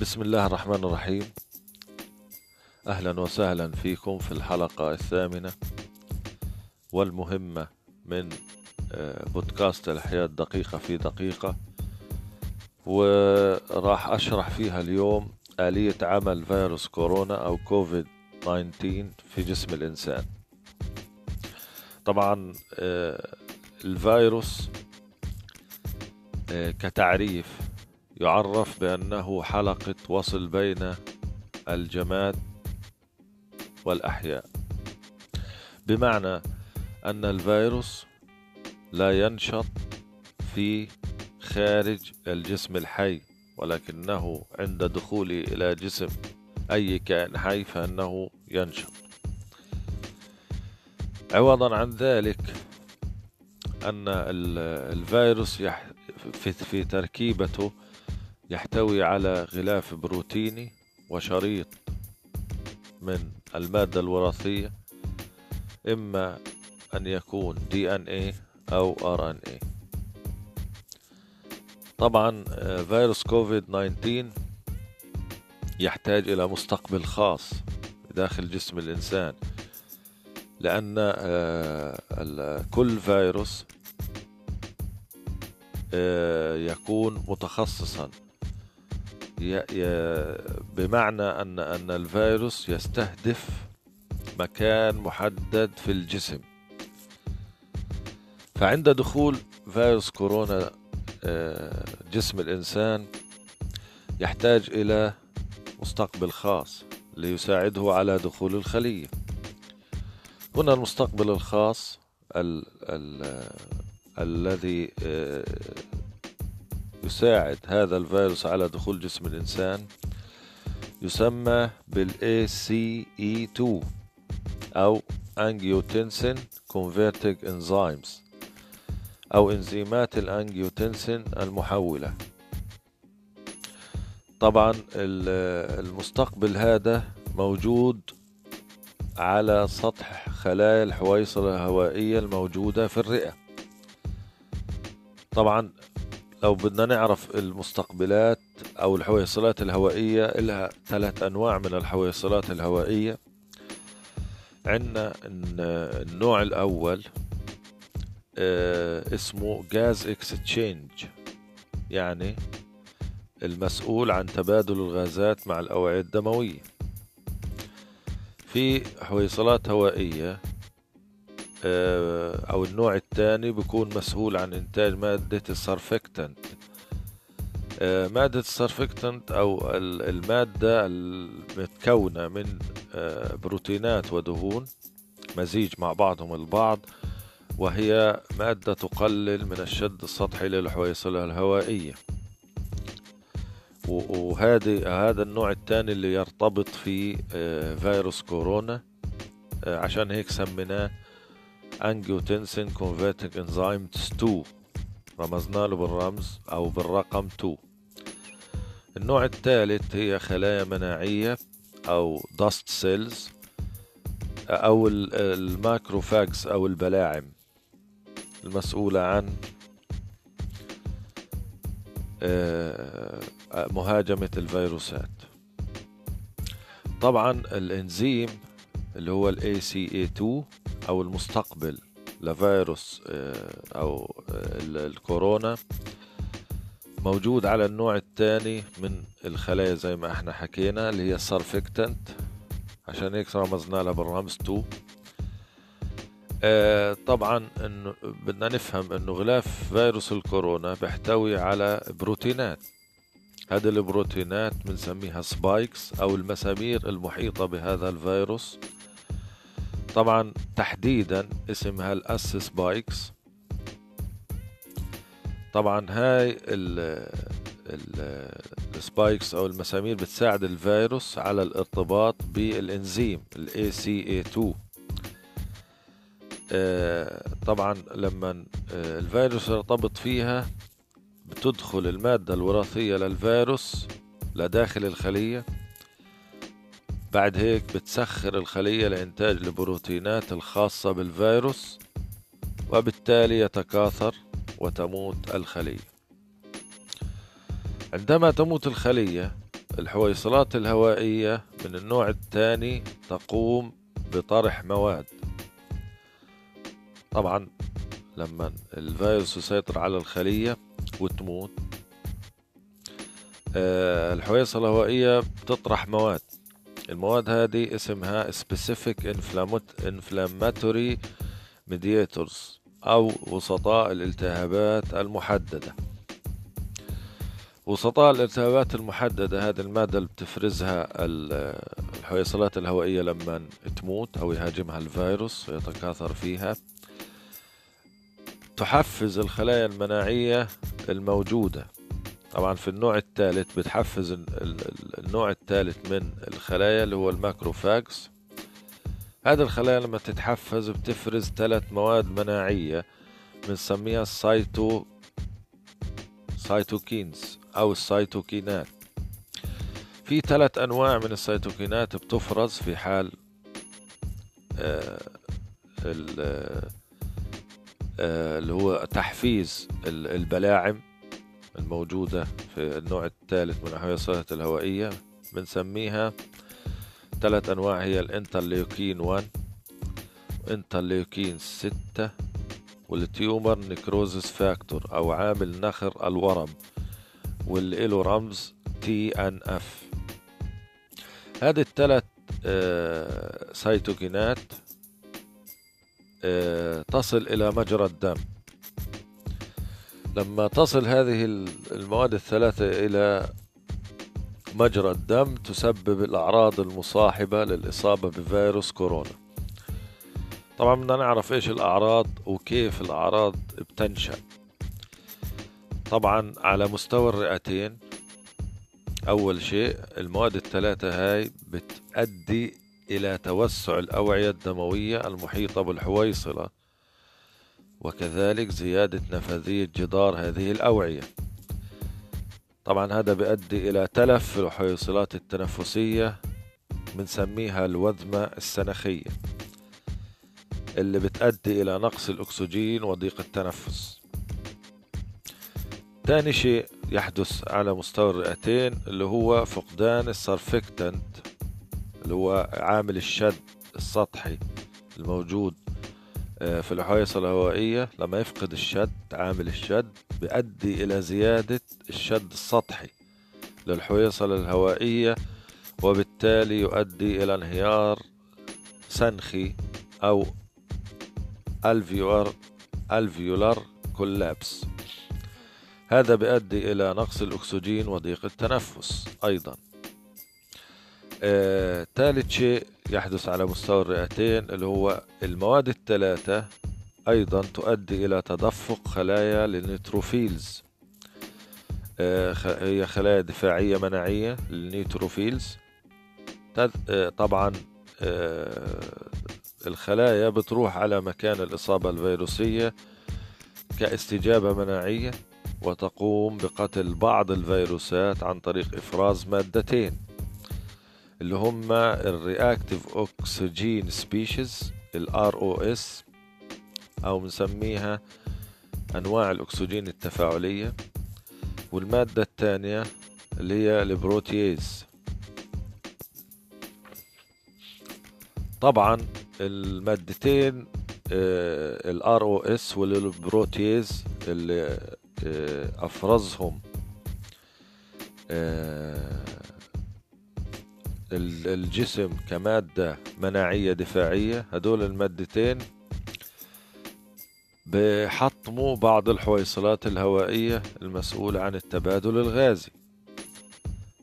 بسم الله الرحمن الرحيم. أهلا وسهلا فيكم في الحلقة الثامنة والمهمة من آه، بودكاست الحياة دقيقة في دقيقة. وراح أشرح فيها اليوم آلية عمل فيروس كورونا أو كوفيد 19 في جسم الإنسان. طبعا آه، الفيروس آه، كتعريف يعرف بأنه حلقة وصل بين الجماد والأحياء. بمعنى أن الفيروس لا ينشط في خارج الجسم الحي ولكنه عند دخوله إلى جسم أي كائن حي فإنه ينشط. عوضا عن ذلك أن الفيروس في تركيبته يحتوي على غلاف بروتيني وشريط من المادة الوراثية إما أن يكون إن اي أو إن اي طبعا آه، فيروس كوفيد 19 يحتاج إلى مستقبل خاص داخل جسم الإنسان لأن آه، كل فيروس آه، يكون متخصصا بمعنى أن أن الفيروس يستهدف مكان محدد في الجسم. فعند دخول فيروس كورونا آه، جسم الإنسان يحتاج إلى مستقبل خاص ليساعده على دخول الخلية. هنا المستقبل الخاص ال ال الذي آه، يساعد هذا الفيروس على دخول جسم الإنسان يسمى بال ACE2 أو Angiotensin Converting Enzymes أو إنزيمات الأنجيوتنسين المحولة. طبعا المستقبل هذا موجود على سطح خلايا الحويصلة الهوائية الموجودة في الرئة. طبعا لو بدنا نعرف المستقبلات أو الحويصلات الهوائية لها ثلاث أنواع من الحويصلات الهوائية. عندنا النوع الأول آه، اسمه gas exchange يعني المسؤول عن تبادل الغازات مع الأوعية الدموية. في حويصلات هوائية أو النوع الثاني بيكون مسؤول عن إنتاج مادة السرفكتنت. آه، مادة السرفكتنت أو المادة المتكونة من آه، بروتينات ودهون مزيج مع بعضهم البعض وهي مادة تقلل من الشد السطحي للحويصلة الهوائية. وهذه هذا النوع الثاني اللي يرتبط في فيروس كورونا. عشان هيك سميناه angiotensin converting enzyme 2 رمزنا له بالرمز أو بالرقم 2 النوع الثالث هي خلايا مناعية أو dust cells أو ال macrophages أو البلاعم. المسؤولة عن آه، مهاجمة الفيروسات. طبعا الإنزيم اللي هو ال ACE2 أو المستقبل لفيروس آه، أو آه، الكورونا موجود على النوع الثاني من الخلايا زي ما إحنا حكينا اللي هي ال surfactant عشان هيك رمزنا لها بالرمز 2 آه طبعا انه بدنا نفهم إنه غلاف فيروس الكورونا بيحتوي على بروتينات. هذه البروتينات بنسميها spikes أو المسامير المحيطة بهذا الفيروس. طبعا تحديدا اسمها ال S spikes طبعا هاي ال spikes أو المسامير بتساعد الفيروس على الارتباط بالإنزيم ال ACE 2 طبعا لما آه، الفيروس يرتبط فيها بتدخل المادة الوراثية للفيروس لداخل الخلية. بعد هيك بتسخر الخلية لإنتاج البروتينات الخاصة بالفيروس وبالتالي يتكاثر وتموت الخلية. عندما تموت الخلية الحويصلات الهوائية من النوع الثاني تقوم بطرح مواد. طبعا لما الفيروس يسيطر على الخلية وتموت آه، الحويصلة الهوائية بتطرح مواد. المواد هذه اسمها specific inflammatory mediators أو وسطاء الالتهابات المحددة. وسطاء الالتهابات المحددة هذه المادة اللي بتفرزها الحويصلات الهوائية لما تموت أو يهاجمها الفيروس ويتكاثر فيها. تحفز الخلايا المناعية الموجودة. طبعا في النوع الثالث بتحفز النوع الثالث من الخلايا اللي هو ال macrophages هذه الخلايا لما تتحفز بتفرز ثلاث مواد مناعية بنسميها ال cyto cytokines أو السيتوكينات في ثلاث أنواع من السيتوكينات بتفرز في حال آه، آه، اللي هو تحفيز البلاعم. الموجودة في النوع الثالث من الحويصلات الهوائية بنسميها ثلاث أنواع هي ال interleukin 1 interleukin 6 وال tumor necrosis factor أو عامل نخر الورم واللي له رمز TNF. هذه الثلاث آه، سيتوكينات آه، تصل إلى مجرى الدم. لما تصل هذه المواد الثلاثة إلى مجرى الدم تسبب الأعراض المصاحبة للإصابة بفيروس كورونا. طبعا بدنا نعرف إيش الأعراض وكيف الأعراض بتنشأ. طبعا على مستوى الرئتين أول شيء المواد الثلاثة هاي بتؤدي إلى توسع الأوعية الدموية المحيطة بالحويصلة. وكذلك زيادة نفاذية جدار هذه الأوعية. طبعا هذا بيؤدي إلى تلف في الحويصلات التنفسية بنسميها الوذمة السنخية اللي بتؤدي إلى نقص الأكسجين وضيق التنفس. ثاني شيء يحدث على مستوى الرئتين اللي هو فقدان السرفكتنت اللي هو عامل الشد السطحي الموجود في الحويصلة الهوائية لما يفقد الشد عامل الشد بيؤدي إلى زيادة الشد السطحي للحويصلة الهوائية وبالتالي يؤدي إلى انهيار سنخي أو الفيولار ألفيولار كولابس. هذا بيؤدي إلى نقص الأكسجين وضيق التنفس أيضا. آه، ثالث شيء يحدث على مستوى الرئتين اللي هو المواد الثلاثة أيضا تؤدي إلى تدفق خلايا لل neutrophils. آه، هي خلايا دفاعية مناعية لل neutrophils. آه، طبعا الخلايا بتروح على مكان الإصابة الفيروسية كاستجابة مناعية وتقوم بقتل بعض الفيروسات عن طريق إفراز مادتين. اللي هم ال reactive oxygen species ال ROS أو بنسميها أنواع الأكسجين التفاعلية. والمادة الثانية اللي هي ال protease طبعا المادتين ال ROS وال protease اللي آه، أفرزهم آه، الجسم كمادة مناعية دفاعية هدول المادتين بحطموا بعض الحويصلات الهوائية المسؤولة عن التبادل الغازي.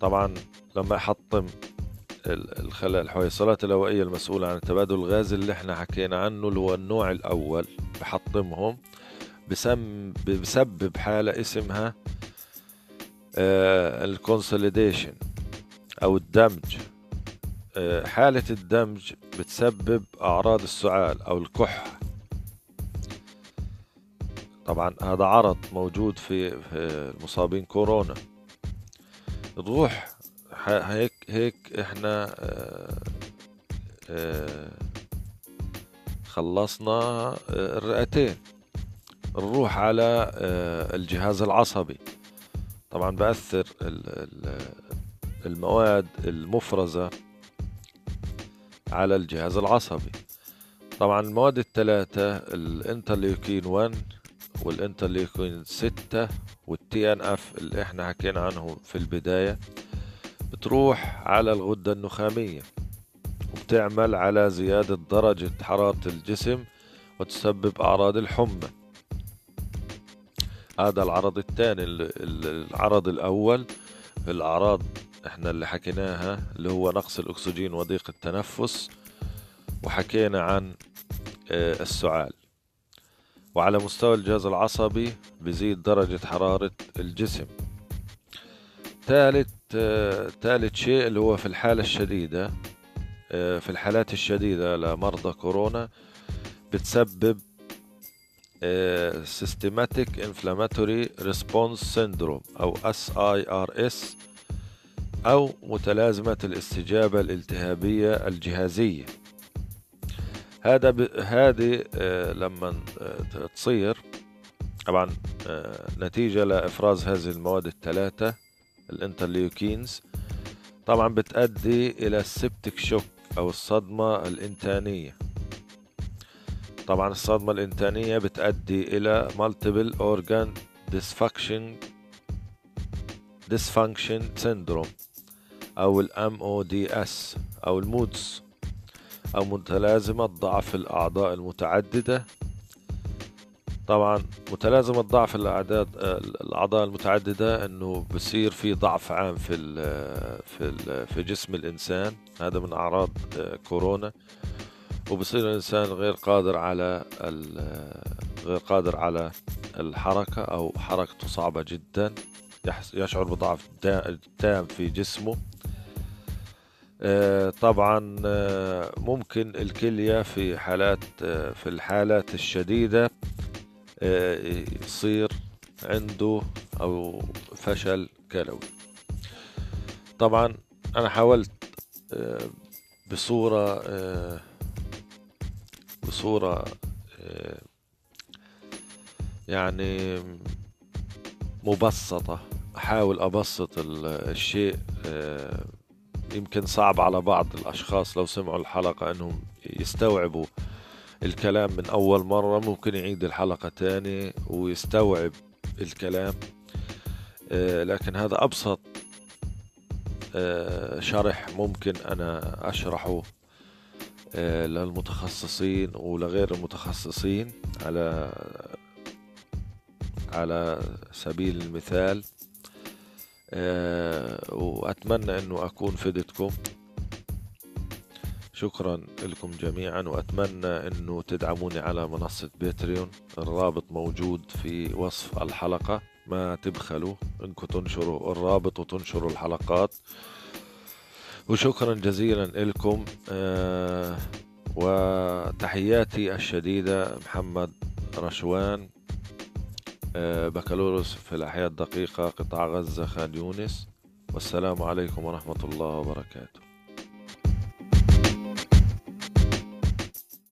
طبعا لما يحطم الحويصلات الهوائية المسؤولة عن التبادل الغازي اللي إحنا حكينا عنه اللي هو النوع الأول بحطمهم بسبب حالة اسمها آه ال consolidation أو الدمج. حالة الدمج بتسبب أعراض السعال أو الكحة. طبعا هذا عرض موجود في, في مصابين كورونا. تروح هيك هيك إحنا آه آه خلصنا الرئتين. نروح على آه، الجهاز العصبي. طبعا بأثر المواد المفرزة على الجهاز العصبي. طبعا المواد الثلاثة ال interleukin 1 وال interleukin 6 وال TNF اللي إحنا حكينا عنه في البداية بتروح على الغدة النخامية وبتعمل على زيادة درجة حرارة الجسم وتسبب أعراض الحمى. هذا العرض الثاني العرض الأول الأعراض إحنا اللي حكيناها اللي هو نقص الأكسجين وضيق التنفس وحكينا عن آه، السعال. وعلى مستوى الجهاز العصبي بزيد درجة حرارة الجسم. ثالث آه، ثالث شيء اللي هو في الحالة الشديدة آه، في الحالات الشديدة لمرضى كورونا بتسبب Systematic Inflammatory Response Syndrome أو SIRS أو متلازمة الاستجابة الالتهابية الجهازية. هذا ب... هذه آه، لما آه، تصير طبعا آه، نتيجة لإفراز هذه المواد الثلاثة ال interleukins طبعا بتؤدي إلى ال septic shock أو الصدمة الإنتانية. طبعا الصدمة الإنتانية بتؤدي إلى multiple organ dysfunction dysfunction syndrome. أو ال MODS أو ال MODS أو متلازمة ضعف الأعضاء المتعددة. طبعا متلازمة ضعف الأعداد الأعضاء المتعددة إنه بصير في ضعف عام في ال في ال في جسم الإنسان. هذا من أعراض كورونا. وبصير الإنسان غير قادر على غير قادر على الحركة أو حركته صعبة جدا. يشعر بضعف تام في جسمه. طبعا آه، ممكن الكلية في حالات آه، في الحالات الشديدة يصير عنده أو فشل كلوي طبعا أنا حاولت بصورة بصورة يعني مبسطة أحاول أبسط الشيء يمكن صعب على بعض الأشخاص لو سمعوا الحلقة أنهم يستوعبوا الكلام من أول مرة ممكن يعيد الحلقة تاني ويستوعب الكلام. آه، لكن هذا أبسط آه، شرح ممكن أنا أشرحه آه، للمتخصصين ولغير المتخصصين على على سبيل المثال. وأتمنى أنه أكون فدتكم. شكرا لكم جميعا وأتمنى أنه تدعموني على منصة باتريون. الرابط موجود في وصف الحلقة ما تبخلوا إنكم تنشروا الرابط وتنشروا الحلقات. وشكرا جزيلا لكم. آه، وتحياتي الشديدة محمد رشوان. آه، بكالوريوس في الأحياء الدقيقة قطاع غزة خان يونس. والسلام عليكم ورحمة الله وبركاته.